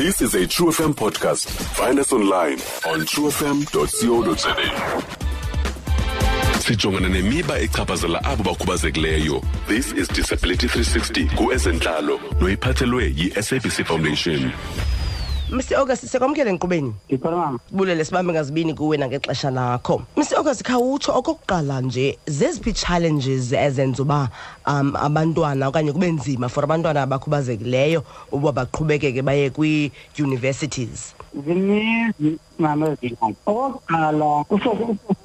This is a True FM podcast. Find us online on truefm.co.za. Sijongana nemiba echaphazela abo bakhubazekileyo. This is Disability 360 kuezentlalo noyiphathelwe yi-SABC Foundation. Mr August sekwamkele enkqubeni? Ndikhona mama. Bulele sibambe ngazibini kuwe nangexesha lakho. Mr August khawutsho okokuqala nje zeziphi challenges ezenza uba um abantwana okanye kube nzima for abantwana abakhubazekileyo uba baqhubekeke baye kwii-universities? Zininzi mama ezinayo okokuqala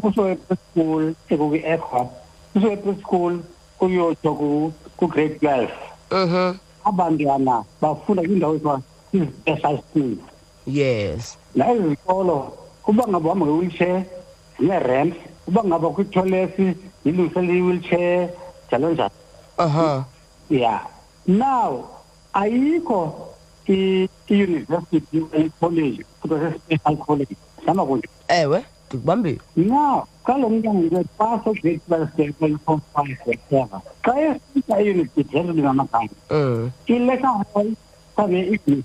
kusowe preschool ekukwi-ecop kusowe preschool kuyotsho ku- ku-grade twelve mhm abantwana bafunda kwiindawo ezithiwa isixesha esikhulu yes. Nayizikolo uba ngaba uhamba nge-wheelchair zine-ramps uba ngaba kwitolesi zilungisele i-wheelchair njalo njalo. Aha. Ya. Now ayikho iyunivesithi ikholeji kuthiwa se-special college hamba kunje? Ewe ndikubambile now kalo mntana nje xa segrade baseform five whatever xa esika eyunivesithi yento ndingamagama ilekahol sabe igroup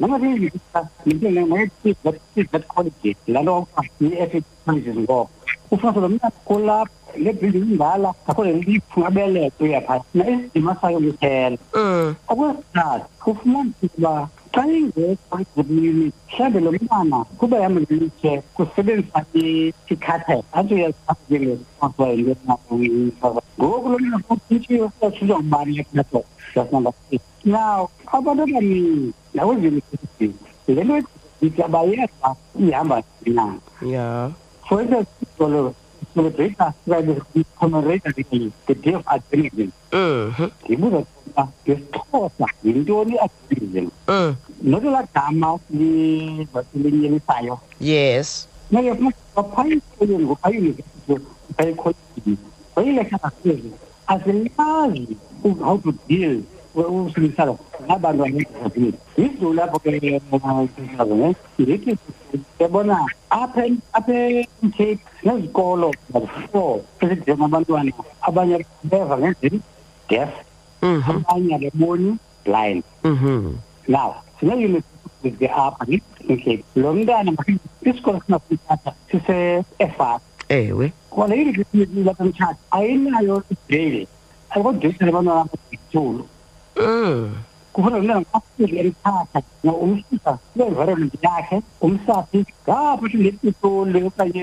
noma zingayithat college laa nto i-ethics colleges ngoko ufuna lo mntana kulapha le building indala akho le lift ngabeleko uyaphaa na isidima sayo kuphela mm okwesithathu kufumanisa ukuba xa ingekho i-unit mhlawumbe lo mntana kuba yihamba ngelitshe kusebenzisa ikhathet athi uyaziphathekeleoswa yinto ngoku lo mntana kutshitshiwe siyatshutshwa ngubani lekhathet that's number six Now, abada mani na wuzi ne kuke. Idan ne dika bayyana ta iya ba na. Ya. For the people who they describe the commemorate the the day of adrenaline. Mhm. Kibu da ta ke tosa indo ni adrenaline. Mhm. No la kama ni basilin ni sayo. Yes. Na ya kuma papai ko ne ko ayi ne ko kai ko ni. Ko ile ka ta ce. As long as you how to deal fue utilizado más valores y tú la porque utilizado y que te bona apen apen che no colo so que se llama banduana abanya deva né yes mhm abanya de money line mhm now se não ele de apen que longa na mas isso na puta se é fácil ewe qual é ele que me dá tanto chat aí na eu dele agora deixa ele mandar para o kufanele umaqili eliphasa umsisa le-environment yakhe umsathi ngapho uthi nepitoli okanye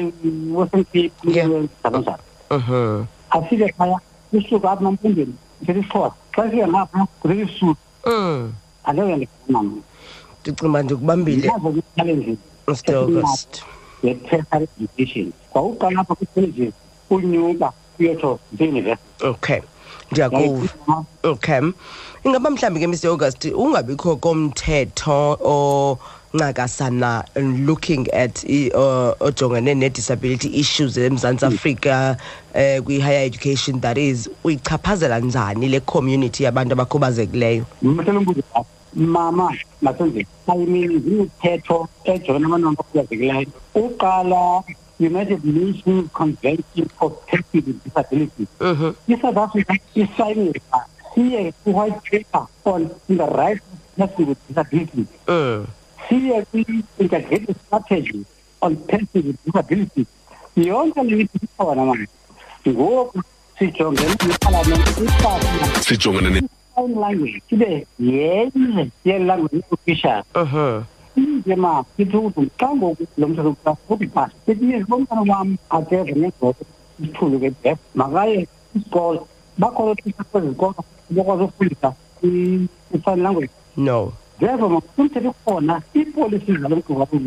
wasemthipi njalo njalo afike phaya kusuka apha mampundeni ndithetha isixhosa xa efike ngapha kuthetha isisuthu aleyo ndifanam ndicimba ndikubambile august ye-tertiary education kwawuqala apha kwi-colleges unyuka uyotsho ndiyeyunivesithi okay. Ndiyakuva okay. Ingaba mhlawumbi ke mr august ungabikho komthetho oncakasana looking at i- o- ojongene ne-disability issues emzantsi afrika um kwi-higher education that is uyichaphazela njani le community yabantu abakhubazekileyo? Mhlola umbuzo apha mama masenzeni ayimininzi imithetho ejona abantwana abakhubazekileyo. Uqala united nations convention for persons with disabilities mhm i-south africa isayinile pha siye ku-white paper on the rights of persons with disabilities. Mm. Siye kwi-integrated strategy on persons with disabilities. Yonke le nto ikhona manje ngoku sijongene nepalamente isasa Sijongana ne sign language. Ibe yenye yelanguage official 嘛，你做做干活，农村做干活的吧，这你农村的话，阿爹肯定做，出了个爹，那个也搞，那搞的就是搞，那个是富裕的，嗯，一般啷个？No. Therefore umthetho ukhona iipolisi zalo mgaqo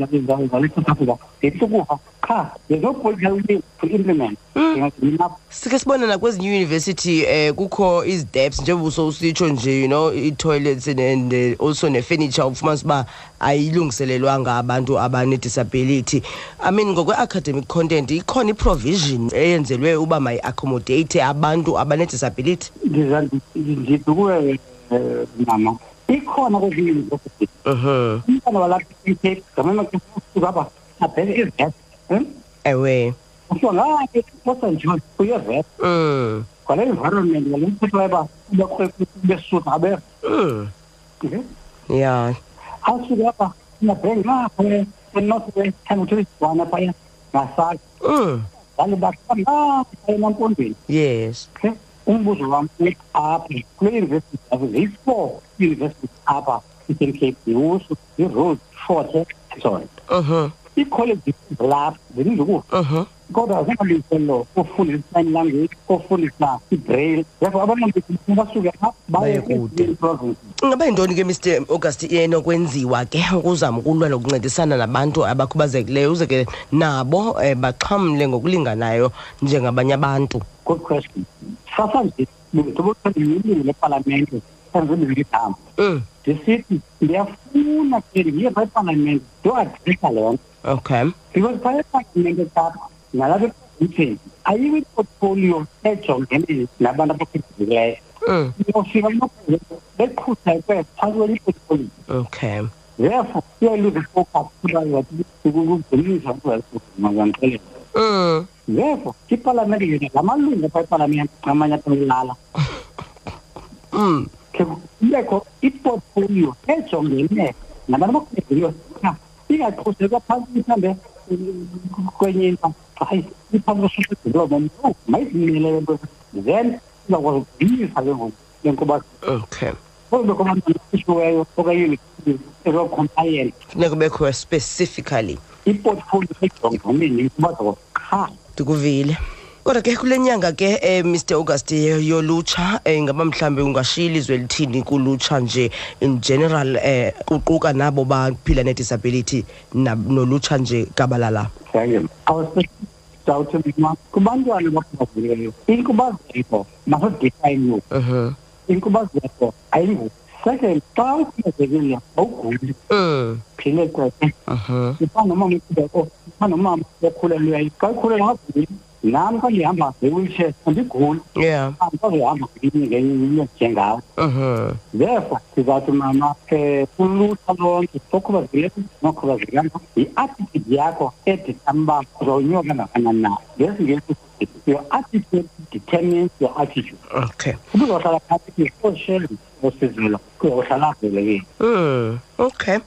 zale south africa zithi ukufa qha there's no political will to implement ngingagcina sike sibona nakwezinye university eh kukho isteps njengoba usitsho nje you know i-toilets and eh, also ne-furniture ufumanisa uba ayilungiselelwanga abantu abane-disability. I mean ngokwe-academic content ikhona i-provision eyenzelwe uba mayi-accommodate abantu abane-disability? Ndiza ndithi kuwe um mama. ikhona kwezinye umntana walapha igama uzaba abheke ivet hm? ewe. Kuthiwa ngake kosa njani uyeveta hm. kwale environment ngale mthetho wayeba besuka abe hm. ya. Asuke apha nabhenge ngapha enorthwest thangothelisibwana phaya ngasaka ngale bahlamba phaya emampondweni yes. Umbuzo wam uthi apha kule university zazo ziyi-four university apha eastern cape yiusu i-road forte sorry mhm iikholeji zilapha mhm kodwa zingalungiselelo ofundisa i-sign language ofundisa i-braille therefore abantwana basuke apha baye province ingaba yintoni ke mr august enokwenziwa ke? Ukuzama ukulwa nokuncedisana nabantu abakhubazekileyo uze ke nabo um baxhamle ngokulinganayo njengabanye abantu. Good question sasanje ngizobothandiyelile epalamente sanzemizithambo ndisithi ndiyafuna ke ndiye phaa epalamente ndiyoadresa le nto. Okay. Because phaa epalamente kapha nalapha ekutheni ayiwe iportfolio ejongene nabantu abakhethekileyo eh. uyofika beqhutyekwe phantsi kwenye okay. Therefore uyalose ifocus kugcinisa mazandixelela mm. therefore ipalamente yena la malungu phaa epalamente amanye atalala Mm. ke kubekho iportfolio ejongene nabantu abakhubazekileyo cha ingaqhusekwa phantsi mhlawumbe kwenye into hayi iphantsi kwe-social development no mayizimele nto then izakwazi ukugcinisa ke ngoku lenkuba okay kubekho abantwana abashiweyo okayunivesithi ezocompliant funeka kubekho specifically iportfolio ndikuvile. Kodwa ke kule nyanga ke eh, mr august yolutsha eh, ngaba mhlawumbi ungashiya ilizwe elithini kulutsha nje in general eh, kuquka nabo baphila nedisability nolutsha nje gabalala kubantwana inkubazeko masodefine yoku inkubazeko Second, thought niya, awuguli. Mm. Phile qwethe. Aha. Ifana mama ngidakho, ifana mama yakhulelwa yikakhulela ngabili. nami kangihamba nge-wheelchair andiguli yeah angihamba ngenjengawo therefore sizathi mama um ulutsha lonke okhubazekileko nokhubazekanga yi-attitude yakho editamba uba uzawunyuka ngakanani na ngesingesi your attitude determines your attitude. Okay. Uba uzawuhlala phantsi osharing osizela kuzawuhlala velekile Mm. okay.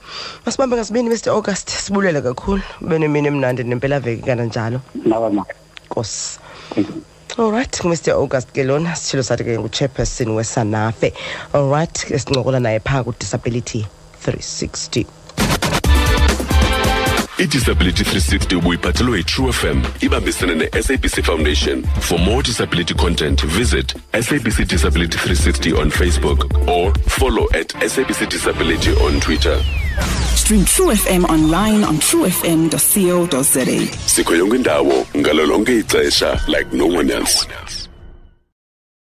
Masibambe ngasibini mr august sibulele kakhulu. Benemini emnandi nempelaveki kananjalo. Nawe ma. Nkosi. Thank you. Alright ngumr august ke lona sitshilo sathi ke nguchairperson wesanafe. Alright esincokola naye phaa kudisability 360 idisability 360 ubuyiphathelwe yitrue fm ibambisene ne-sabc foundation. For more disability content visit sabc disability 360 on facebook or follow at sabc disability on twitter. Stream True FM online on truefm.co.za. sikho yonke indawo ngalo lonke ixesha like no one else